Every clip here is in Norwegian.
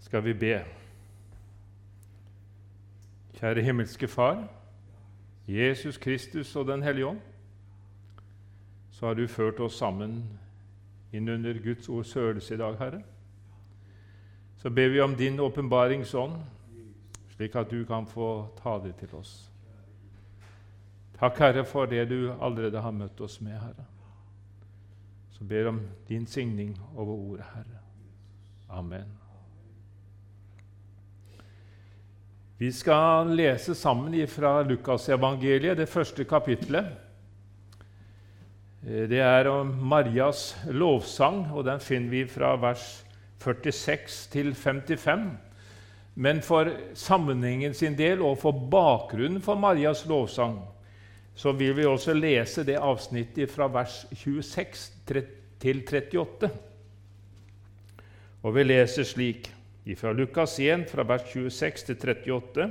skal vi be. Kjære himmelske Far, Jesus Kristus og Den hellige ånd, så har du ført oss sammen inn under Guds ords hørelse i dag, Herre. Så ber vi om din åpenbaringsånd, slik at du kan få ta det til oss. Takk, Herre, for det du allerede har møtt oss med, Herre. Så ber om din signing over ordet, Herre. Amen. Vi skal lese sammen fra Lukasevangeliet, det første kapittelet. Det er om Marias lovsang, og den finner vi fra vers 46 til 55. Men for sammenhengen sin del og for bakgrunnen for Marias lovsang så vil vi også lese det avsnittet fra vers 26 til 38. Og vi leser slik fra Lukas 1, fra vers 26 til 38.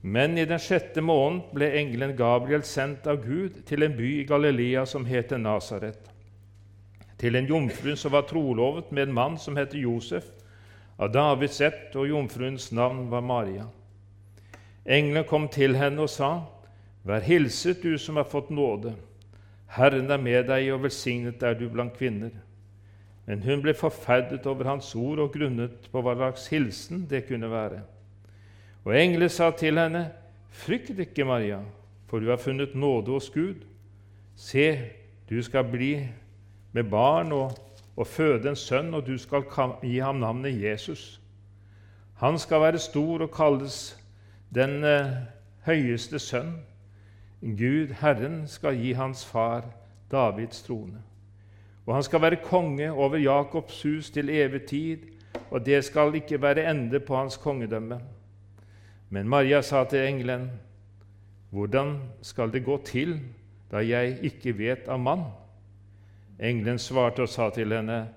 Men i den sjette måneden ble engelen Gabriel sendt av Gud til en by i Galilea som heter Nasaret, til en jomfru som var trolovet med en mann som het Josef, av Davids ett, og jomfruens navn var Maria. Engelen kom til henne og sa, Vær hilset, du som har fått nåde. Herren er med deg, og velsignet er du blant kvinner. Men hun ble forferdet over hans ord og grunnet på hva slags hilsen det kunne være. Og engelen sa til henne, Frykt ikke, Maria, for du har funnet nåde hos Gud. Se, du skal bli med barn og, og føde en sønn, og du skal gi ham navnet Jesus. Han skal være stor og kalles den eh, høyeste sønn. Gud, Herren, skal gi hans far Davids trone og han skal være konge over Jakobs hus til evig tid, og det skal ikke være ende på hans kongedømme. Men Maria sa til engelen, Hvordan skal det gå til da jeg ikke vet av mann? Engelen svarte og sa til henne,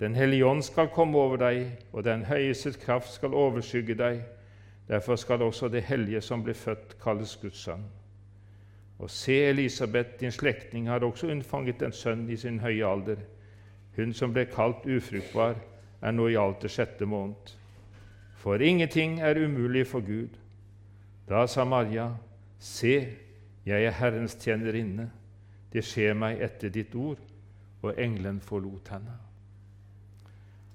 Den hellige ånd skal komme over deg, og Den høyestes kraft skal overskygge deg. Derfor skal også det hellige som blir født, kalles Guds sønn. Og se, Elisabeth, din slektning, har også unnfanget en sønn i sin høye alder. Hun som ble kalt ufruktbar, er nå i alt det sjette måned. For ingenting er umulig for Gud. Da sa Maria, Se, jeg er Herrens tjenerinne. Det skjer meg etter ditt ord. Og engelen forlot henne.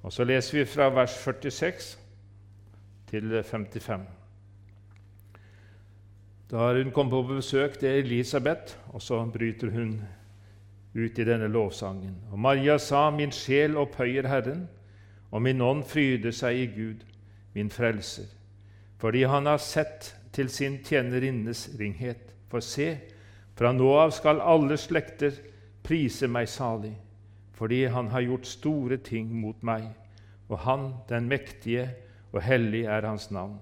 Og Så leser vi fra vers 46 til 55. Da hun kom på besøk til Elisabeth, og så bryter hun ut i denne lovsangen. Og Maria sa, Min sjel opphøyer Herren, og min ånd fryder seg i Gud, min frelser, fordi han har sett til sin tjenerinnes ringhet. For se, fra nå av skal alle slekter prise meg salig, fordi han har gjort store ting mot meg, og han, den mektige og hellig, er hans navn.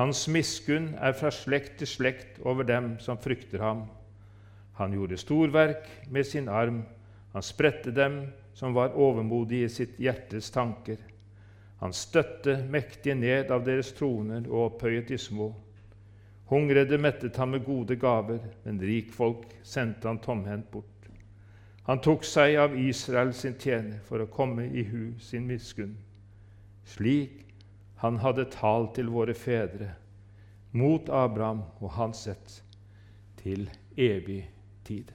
Hans miskunn er fra slekt til slekt over dem som frykter ham. Han gjorde storverk med sin arm, han spredte dem som var overmodige i sitt hjertes tanker. Han støtte mektige ned av deres troner og opphøyet de små. Hungrede mettet han med gode gaver, men rikfolk sendte han tomhendt bort. Han tok seg av Israel sin tjener for å komme i hu sin miskunn. Slik han hadde talt til våre fedre, mot Abraham og hans ett, til evig tid.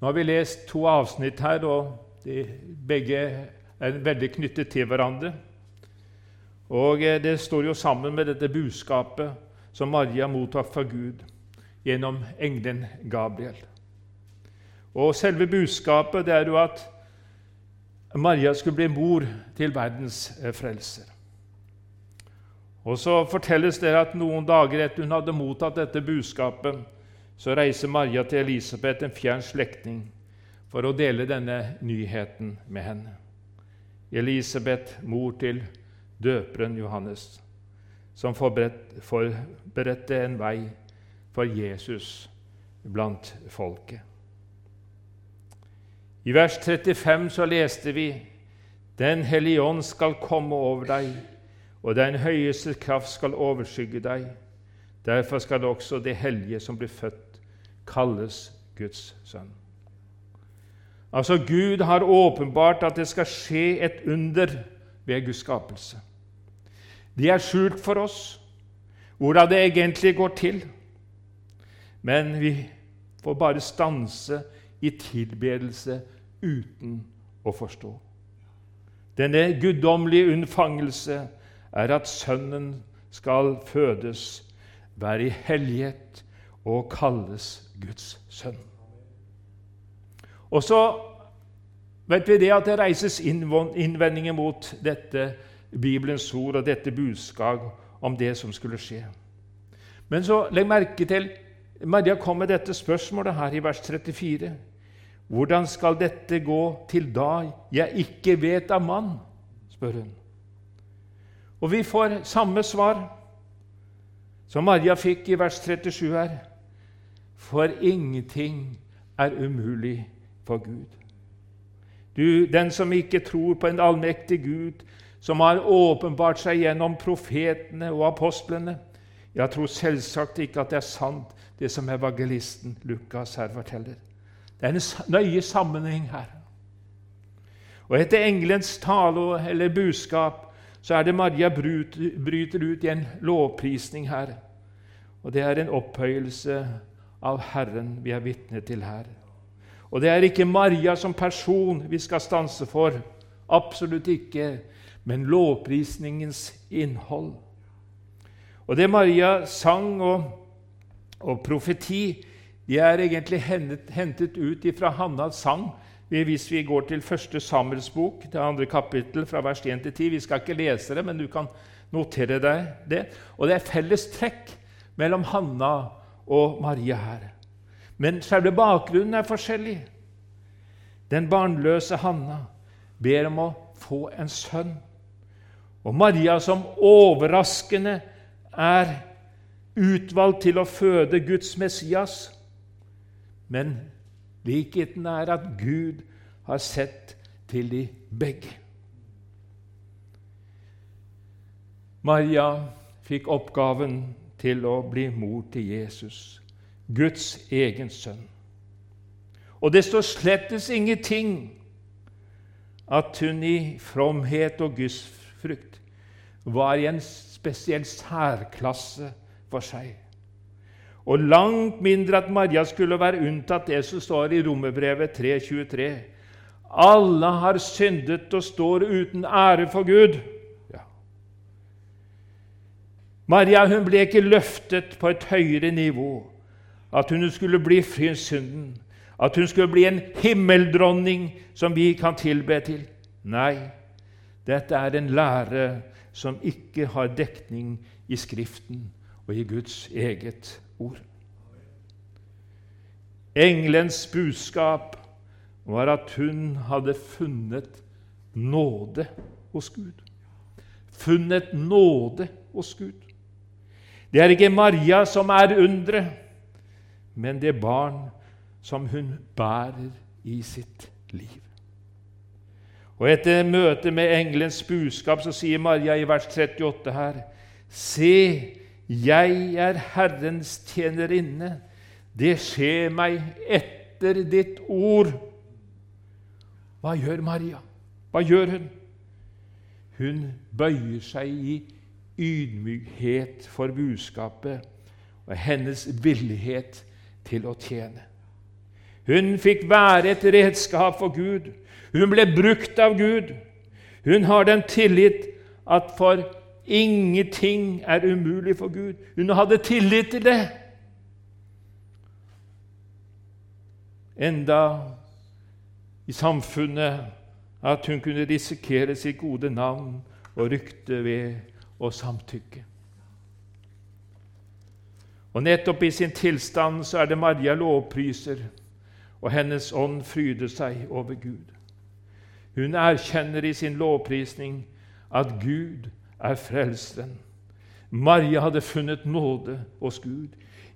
Nå har vi lest to avsnitt her, og de begge er veldig knyttet til hverandre. Og eh, Det står jo sammen med dette budskapet som Maria mottok fra Gud gjennom engelen Gabriel. Og Selve budskapet det er jo at Maria skulle bli mor til verdens eh, frelser. Og Så fortelles det at noen dager etter hun hadde mottatt dette budskapet, så reiser Maria til Elisabeth, en fjern slektning, for å dele denne nyheten med henne. Elisabeth, mor til døperen Johannes, som forberedte en vei for Jesus blant folket. I vers 35 så leste vi Den hellige ånd skal komme over deg, og den høyeste kraft skal overskygge deg. Derfor skal også det hellige som blir født, kalles Guds sønn. Altså, Gud har åpenbart at det skal skje et under ved Guds skapelse. Det er skjult for oss hvordan det egentlig går til. Men vi får bare stanse i tilbedelse uten å forstå. Denne guddommelige unnfangelse er at Sønnen skal fødes, være i hellighet og kalles Guds sønn. Og så vet vi det at det reises innvendinger mot dette Bibelens ord og dette budskap om det som skulle skje. Men så legg merke til Maria kom med dette spørsmålet her i vers 34. Hvordan skal dette gå til da jeg ikke vet av mann? spør hun. Og vi får samme svar som Maria fikk i vers 37 her. For ingenting er umulig for Gud. Du, den som ikke tror på en allmektig Gud, som har åpenbart seg gjennom profetene og apostlene Jeg tror selvsagt ikke at det er sant, det som evangelisten Lukas her forteller. Det er en nøye sammenheng her. Og etter engelens tale eller budskap så er det Maria bryter ut i en lovprisning her. Og det er en opphøyelse av Herren vi er vitne til her. Og det er ikke Maria som person vi skal stanse for. Absolutt ikke. Men lovprisningens innhold. Og det Maria sang og, og profeti, de er egentlig hentet, ut fra Hannas sang hvis vi går til første Samuels bok, det andre kapittel, fra vers 1 til 10. Vi skal ikke lese det, men du kan notere deg det. Og det er felles trekk mellom Hanna og Maria her. Men selve bakgrunnen er forskjellig. Den barnløse Hanna ber om å få en sønn. Og Maria, som overraskende er utvalgt til å føde Guds Messias. Men likheten er at Gud har sett til de begge. Maria fikk oppgaven til å bli mor til Jesus, Guds egen sønn. Og det står slettes ingenting at hun i fromhet og gudsfrykt var i en spesiell særklasse for seg. Og langt mindre at Maria skulle være unntatt det som står i Romerbrevet 3.23. Alle har syndet og står uten ære for Gud. Maria hun ble ikke løftet på et høyere nivå, at hun skulle bli fri synden, at hun skulle bli en himmeldronning som vi kan tilbe til. Nei, dette er en lære som ikke har dekning i Skriften og i Guds eget ord. Engelens budskap var at hun hadde funnet nåde hos Gud. Funnet nåde hos Gud. Det er ikke Maria som er underet, men det barn som hun bærer i sitt liv. Og Etter møtet med engelens budskap så sier Maria i vers 38 her.: Se, jeg er Herrens tjenerinne. Det skjer meg etter ditt ord. Hva gjør Maria? Hva gjør hun? Hun bøyer seg i ydmykhet for budskapet og hennes villighet til å tjene. Hun fikk være et redskap for Gud. Hun ble brukt av Gud. Hun har den tillit at for ingenting er umulig for Gud. Hun hadde tillit til det. Enda i samfunnet at hun kunne risikere sitt gode navn og rykte ved å samtykke. Og nettopp i sin tilstand så er det Maria lovpriser, og hennes ånd fryder seg over Gud. Hun erkjenner i sin lovprisning at Gud er frelsen. Maria hadde funnet nåde hos Gud.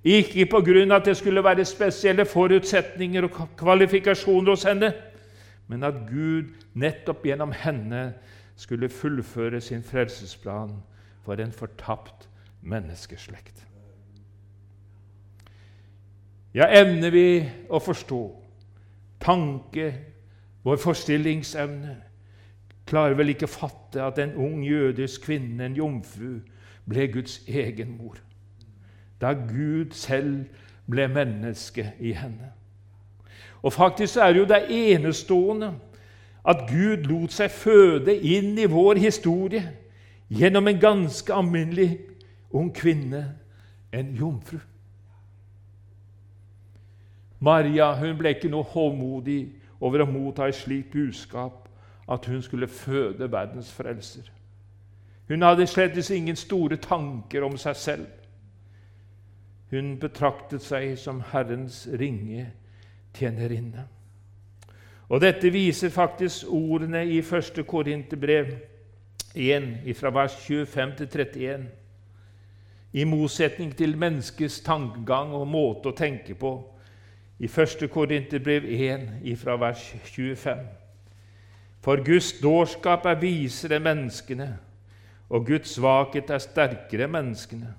Ikke på grunn at det skulle være spesielle forutsetninger og kvalifikasjoner hos henne, men at Gud nettopp gjennom henne skulle fullføre sin frelsesplan for en fortapt menneskeslekt. Ja, evner vi å forstå tanke Vår forstillingsevne klarer vel ikke fatte at en ung jødisk kvinne, en jomfru, ble Guds egen mor. Da Gud selv ble menneske i henne. Og faktisk er det jo det enestående at Gud lot seg føde inn i vår historie gjennom en ganske alminnelig ung kvinne, en jomfru. Maria hun ble ikke noe hovmodig over å motta et slikt budskap at hun skulle føde verdens frelser. Hun hadde slett ingen store tanker om seg selv. Hun betraktet seg som Herrens ringe tjenerinne. Og Dette viser faktisk ordene i 1. Korinterbrev 1, fra vers 25 til 31. I motsetning til menneskets tankegang og måte å tenke på i 1. Korinterbrev 1, fra vers 25. For Guds dårskap er visere enn menneskene, og Guds svakhet er sterkere enn menneskene.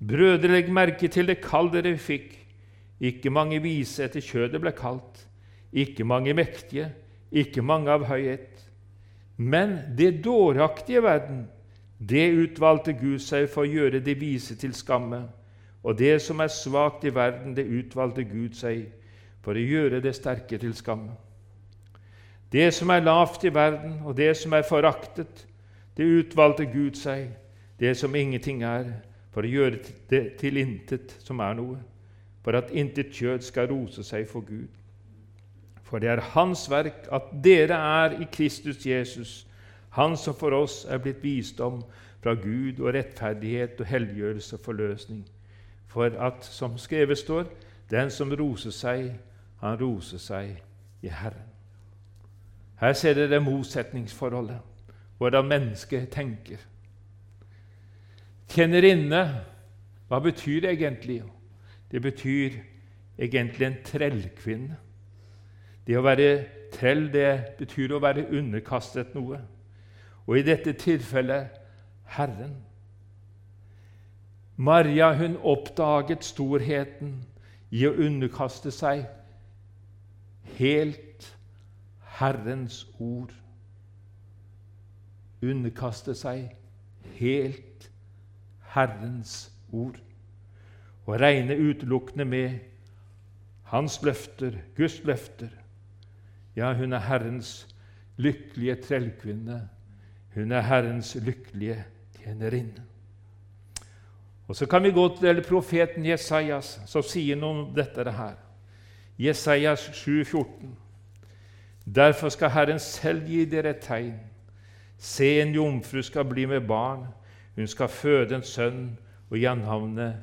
Brødre, legg merke til det kall dere fikk. Ikke mange vise etter kjødet ble kalt, ikke mange mektige, ikke mange av høyhet. Men det dåraktige verden, det utvalgte Gud seg for å gjøre de vise til skamme. Og det som er svakt i verden, det utvalgte Gud seg for å gjøre det sterke til skamme. Det som er lavt i verden, og det som er foraktet, det utvalgte Gud seg, det som ingenting er, for å gjøre det til intet som er noe, for at intet kjød skal rose seg for Gud. For det er Hans verk at dere er i Kristus Jesus, Han som for oss er blitt visdom fra Gud og rettferdighet og helliggjørelse og forløsning. For at, som skrevet står, den som roser seg, han roser seg i Herren. Her ser dere motsetningsforholdet, hvordan mennesket tenker. Tjenerinne, hva betyr det egentlig? Det betyr egentlig en trellkvinne. Det å være trell det betyr å være underkastet noe, og i dette tilfellet Herren. Maria hun oppdaget storheten i å underkaste seg helt Herrens ord. Underkaste seg helt Herrens ord og regne utelukkende med Hans løfter, Guds løfter. Ja, hun er Herrens lykkelige trellkvinne. Hun er Herrens lykkelige tjenerinne. Og Så kan vi gå til profeten Jesajas, som sier noe om dette her. Jesajas 7, 14. Derfor skal Herren selv gi dere et tegn. Se, en jomfru skal bli med barn. Hun skal føde en sønn og gi ham navnet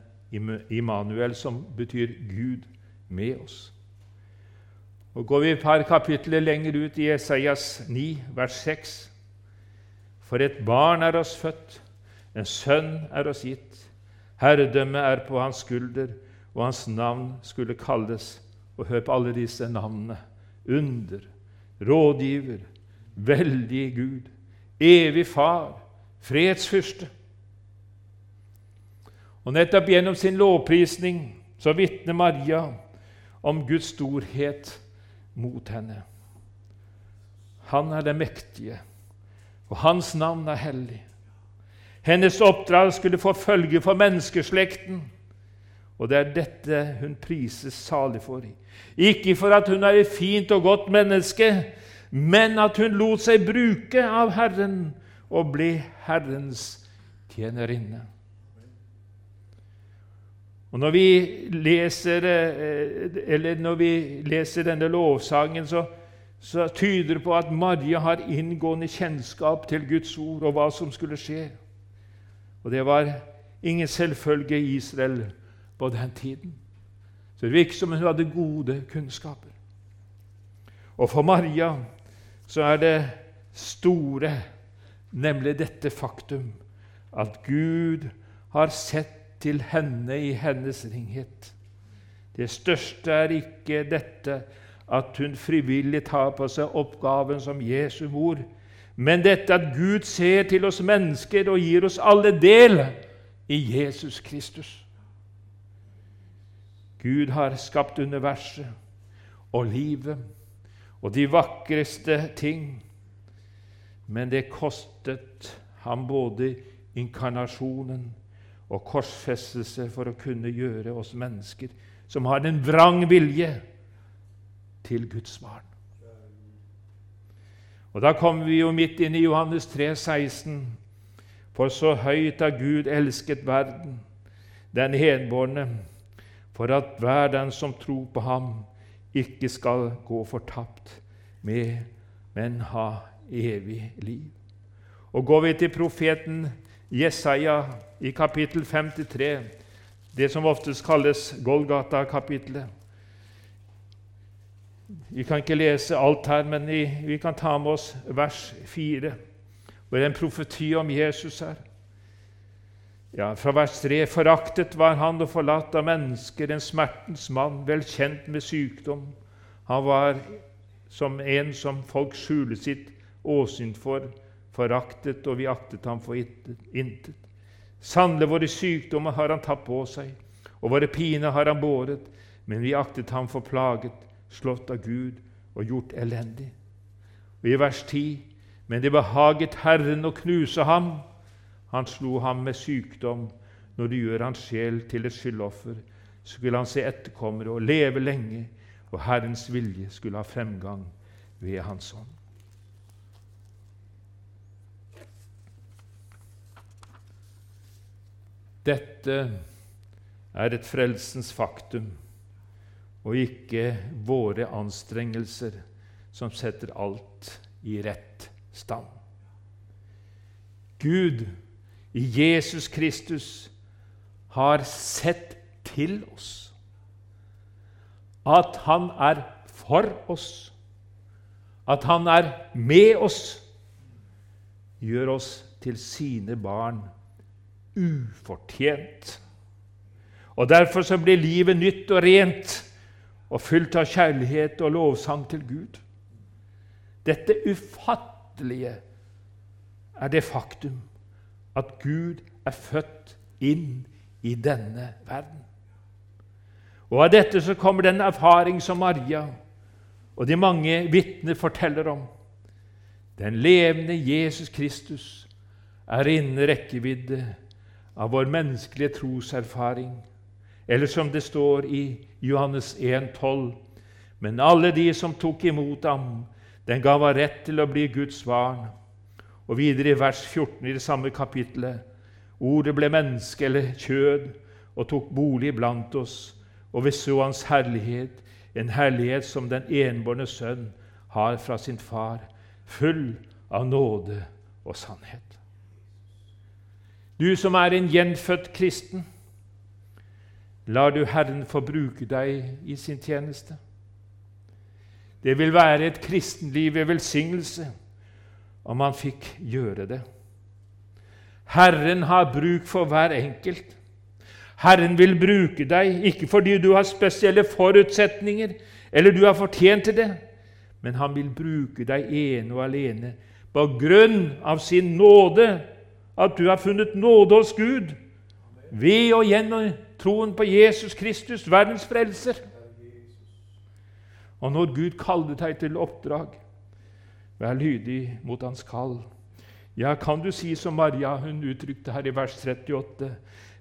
Immanuel, som betyr Gud med oss. Og Går vi et par kapitler lenger ut i Esaias 9, vers 6.: For et barn er oss født, en sønn er oss gitt. Herredømmet er på hans skulder, og hans navn skulle kalles Og hør på alle disse navnene under, rådgiver, veldig Gud, evig Far, fredsfyrste. Og nettopp gjennom sin lovprisning så vitner Maria om Guds storhet mot henne. Han er den mektige, og hans navn er hellig. Hennes oppdrag skulle få følge for menneskeslekten. Og det er dette hun prises salig for. Ikke for at hun er et fint og godt menneske, men at hun lot seg bruke av Herren og ble Herrens tjenerinne. Og Når vi leser, eh, når vi leser denne lovsangen, så, så tyder det på at Maria har inngående kjennskap til Guds ord og hva som skulle skje. Og det var ingen selvfølge i Israel på den tiden. Så det virker som hun hadde gode kunnskaper. Og for Maria så er det store, nemlig dette faktum at Gud har sett til henne i hennes ringhet. Det største er ikke dette at hun frivillig tar på seg oppgaven som Jesu mor, men dette at Gud ser til oss mennesker og gir oss alle del i Jesus Kristus. Gud har skapt universet og livet, og de vakreste ting. Men det kostet ham både inkarnasjonen og korsfestelse for å kunne gjøre oss mennesker som har en vrang vilje, til Guds barn. Og Da kommer vi jo midt inn i Johannes 3, 16. For så høyt har Gud elsket verden, den enbårne, for at hver den som tror på ham, ikke skal gå fortapt, med, men ha evig liv. Og Går vi til profeten Jesaja i kapittel 53, det som oftest kalles Golgata-kapittelet Vi kan ikke lese alt her, men vi kan ta med oss vers 4, hvor det er en profeti om Jesus her. Ja, Fra vers 3.: Foraktet var han og forlatt av mennesker, en smertens mann, vel kjent med sykdom. Han var som en som folk skjuler sitt åsyn for, foraktet, og vi aktet ham for intet. Sannelig, våre sykdommer har han tatt på seg, og våre piner har han båret, men vi aktet ham for plaget, slått av Gud og gjort elendig. Og i vers 10.: Men det behaget Herren å knuse ham. Han slo ham med sykdom. Når det gjør hans sjel til et skyldoffer, skulle han se etterkommere og leve lenge, og Herrens vilje skulle ha fremgang ved hans ånd. Dette er et frelsens faktum, og ikke våre anstrengelser som setter alt i rett stand. Gud Jesus Kristus har sett til oss, at han er for oss, at han er med oss, gjør oss til sine barn ufortjent. Og Derfor så blir livet nytt og rent og fylt av kjærlighet og lovsang til Gud. Dette ufattelige er det faktum at Gud er født inn i denne verden. Og Av dette så kommer den erfaring som Maria og de mange vitner forteller om. Den levende Jesus Kristus er innen rekkevidde av vår menneskelige troserfaring. Eller som det står i Johannes 1,12.: Men alle de som tok imot ham, den gav han rett til å bli Guds barn. Og videre i vers 14 i det samme kapittelet.: Ordet ble menneske eller kjød og tok bolig blant oss, og vi så hans herlighet, en herlighet som den enbårne sønn har fra sin far, full av nåde og sannhet. Du som er en gjenfødt kristen, lar du Herren få bruke deg i sin tjeneste. Det vil være et kristenliv ved velsignelse om han fikk gjøre det. Herren har bruk for hver enkelt. Herren vil bruke deg, ikke fordi du har spesielle forutsetninger eller du har fortjent til det, men han vil bruke deg ene og alene på grunn av sin nåde at du har funnet nåde hos Gud ved og gjennom troen på Jesus Kristus, verdens frelser. Og når Gud kaller deg til oppdrag, vær lydig mot hans kall. Ja, kan du si som Maria hun uttrykte her i vers 38.: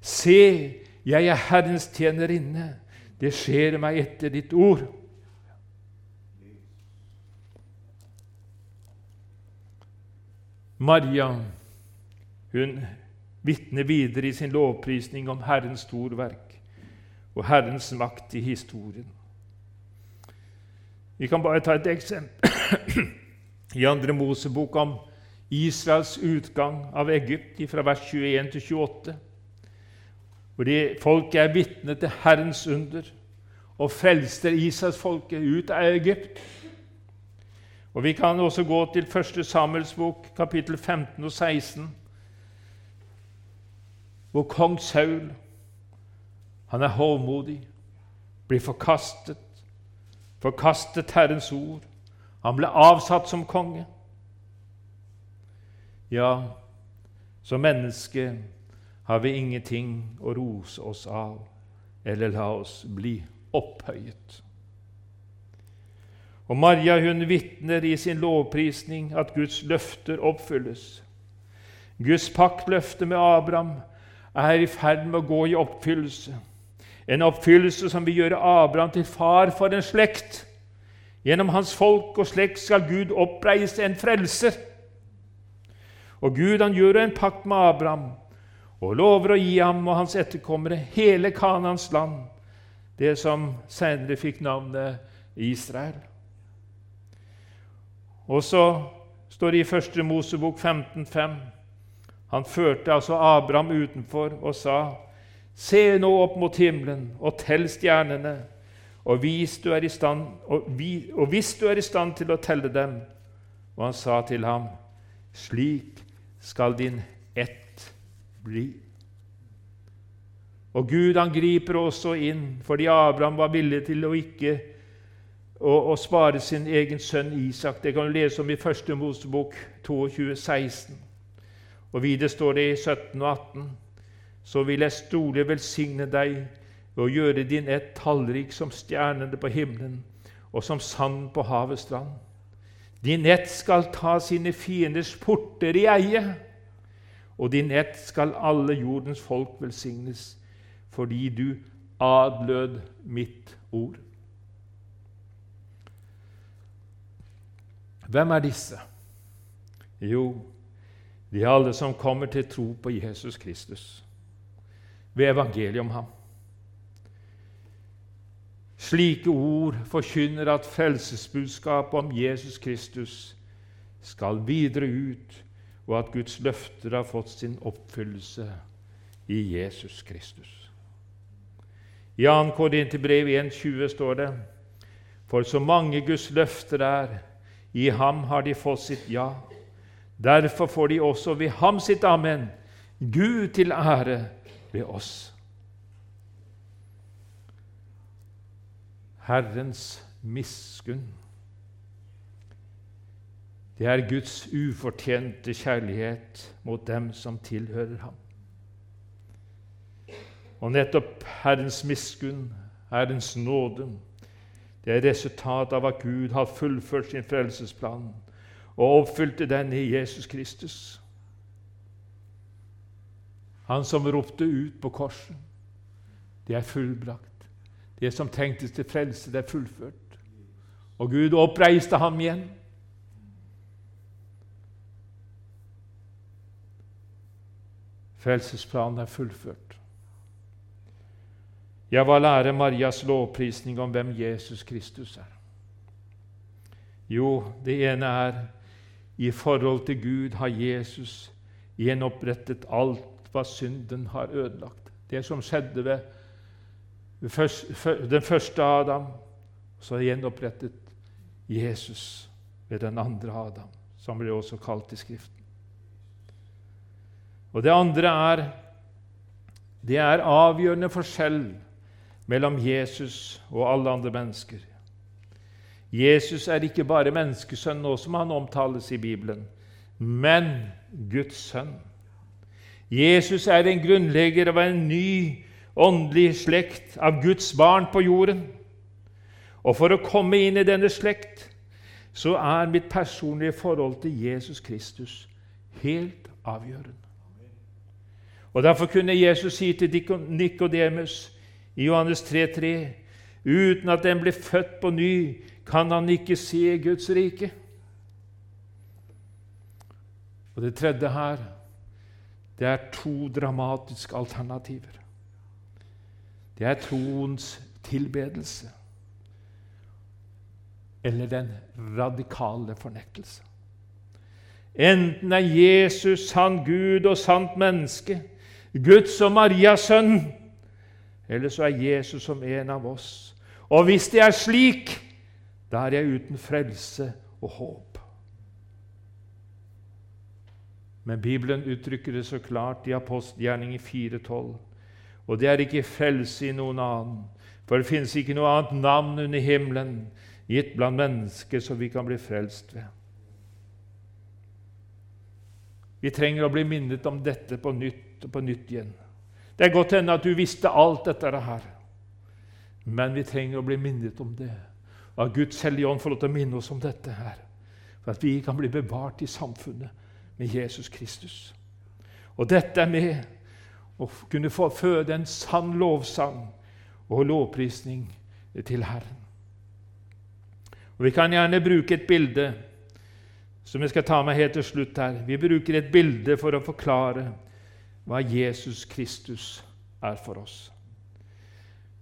Se, jeg er Herrens tjenerinne. Det skjer meg etter ditt ord. Maria hun vitner videre i sin lovprisning om Herrens storverk og Herrens makt i historien. Vi kan bare ta et eksempel i andre Mosebok om Israels utgang av Egypt fra vers 21 til 28, hvor folket er vitne til Herrens under og frelste Israelsfolket ut av Egypt. Og Vi kan også gå til 1. Samuels bok, kapittel 15 og 16 hvor kong Saul han er hovmodig, blir forkastet, forkastet Herrens ord. Han ble avsatt som konge. Ja, som menneske har vi ingenting å rose oss av eller la oss bli opphøyet. Og Maria hun vitner i sin lovprisning at Guds løfter oppfylles. Guds paktløfte med Abraham er i ferd med å gå i oppfyllelse. En oppfyllelse som vil gjøre Abraham til far for en slekt. Gjennom hans folk og slekt skal Gud oppreise en frelser. Og Gud han gjør en pakt med Abraham og lover å gi ham og hans etterkommere hele Kanans land, det som senere fikk navnet Israel. Og så står det i 1. Mosebok 15,5 Han førte altså Abraham utenfor og sa:" Se nå opp mot himmelen og tell stjernene, og hvis stand, og, vi, og hvis du er i stand til å telle dem Og han sa til ham, Slik skal din ett bli. Og Gud han griper også inn fordi Abraham var villig til å ikke å, å spare sin egen sønn Isak. Det kan du lese om i 1. Mosebok 22, 16. Og videre står det i 17 og 18.: Så vil jeg stole velsigne deg ved å gjøre din ett tallrik som stjernene på himmelen og som sand på havets strand. Din ett skal ta sine fienders porter i eie, og din ett skal alle jordens folk velsignes, fordi du adlød mitt ord. Hvem er disse? Jo, de er alle som kommer til tro på Jesus Kristus ved evangeliet om ham. Slike ord forkynner at frelsesbudskapet om Jesus Kristus skal videre ut, og at Guds løfter har fått sin oppfyllelse i Jesus Kristus. I 2. Korinterbrev 1,20 står det:" For så mange Guds løfter er, i ham har de fått sitt ja. Derfor får de også ved ham sitt amen. Gud til ære ved oss. Herrens miskunn. Det er Guds ufortjente kjærlighet mot dem som tilhører ham. Og nettopp Herrens miskunn, Herrens nåde, det er resultatet av at Gud har fullført sin frelsesplan og oppfylte den i Jesus Kristus. Han som ropte ut på korset. Det er fullbrakt. Det som tenktes til frelse, det er fullført. Og Gud oppreiste ham igjen. Frelsesplanen er fullført. Jeg var lære Marias lovprisning om hvem Jesus Kristus er? Jo, det ene er i forhold til Gud har Jesus gjenopprettet alt hva synden har ødelagt. Det som skjedde ved den første Adam, så gjenopprettet Jesus ved den andre Adam, som blir også kalt i Skriften. Og det andre er det er avgjørende forskjell mellom Jesus og alle andre mennesker. Jesus er ikke bare menneskesønn, nå som han omtales i Bibelen, men Guds sønn. Jesus er en grunnlegger av en ny åndelig slekt av Guds barn på jorden. Og for å komme inn i denne slekt så er mitt personlige forhold til Jesus Kristus helt avgjørende. Og Derfor kunne Jesus si til Nikodemus i Johannes 3,3.: Uten at den blir født på ny, kan han ikke se Guds rike. Og det tredje her, det er to dramatiske alternativer. Det er troens tilbedelse eller den radikale fornektelse. Enten er Jesus sann Gud og sant menneske, Guds og Marias sønn, eller så er Jesus som en av oss. Og hvis det er slik, da er jeg uten frelse og håp. Men Bibelen uttrykker det så klart i apostelgjerningen 4,12. Og det er ikke frelse i noen annen, for det finnes ikke noe annet navn under himmelen gitt blant mennesker som vi kan bli frelst ved. Vi trenger å bli minnet om dette på nytt og på nytt igjen. Det er godt hende at du visste alt dette her, men vi trenger å bli minnet om det. Og at Guds Hellige Ånd får lov til å minne oss om dette her, for at vi kan bli bevart i samfunnet med Jesus Kristus. Og dette er med å kunne få føde en sann lovsang og lovprisning til Herren. Og Vi kan gjerne bruke et bilde som jeg skal ta med helt til slutt her. Vi bruker et bilde for å forklare hva Jesus Kristus er for oss.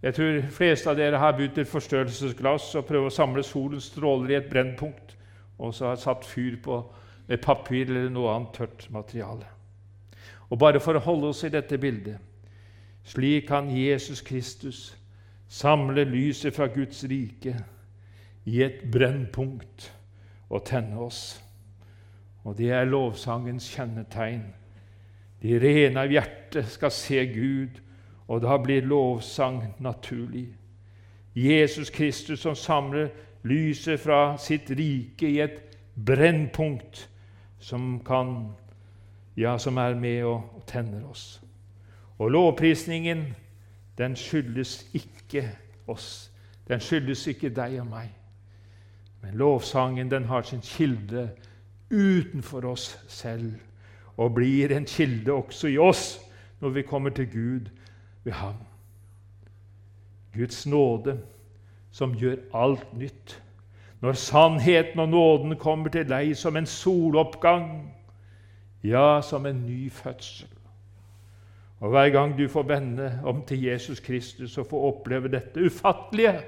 Jeg tror fleste av dere har budt et forstørrelsesglass og prøvd å samle solens stråler i et brennpunkt, og så har satt fyr på papir eller noe annet tørt materiale. Og bare for å holde oss i dette bildet slik kan Jesus Kristus samle lyset fra Guds rike i et brennpunkt og tenne oss. Og det er lovsangens kjennetegn. De rene av hjerte skal se Gud og da blir lovsang naturlig. Jesus Kristus som samler lyset fra sitt rike i et brennpunkt som kan ja, som er med og, tenner oss. Og lovprisningen, den skyldes ikke oss. Den skyldes ikke deg og meg. Men lovsangen den har sin kilde utenfor oss selv og blir en kilde også i oss når vi kommer til Gud ved ham. Guds nåde som gjør alt nytt. Når sannheten og nåden kommer til deg som en soloppgang, ja, som en ny fødsel. Og Hver gang du får vende om til Jesus Kristus og får oppleve dette ufattelige,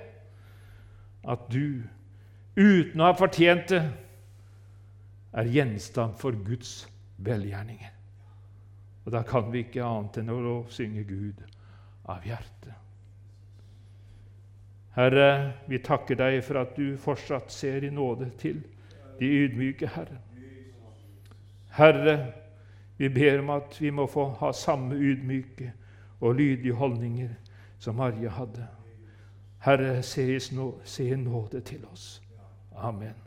at du, uten å ha fortjent det, er gjenstand for Guds velgjerninger. Og Da kan vi ikke annet enn å synge Gud av hjertet. Herre, vi takker deg for at du fortsatt ser i nåde til de ydmyke, Herre. Herre, vi ber om at vi må få ha samme ydmyke og lydige holdninger som Maria hadde. Herre, se i nåde til oss. Amen.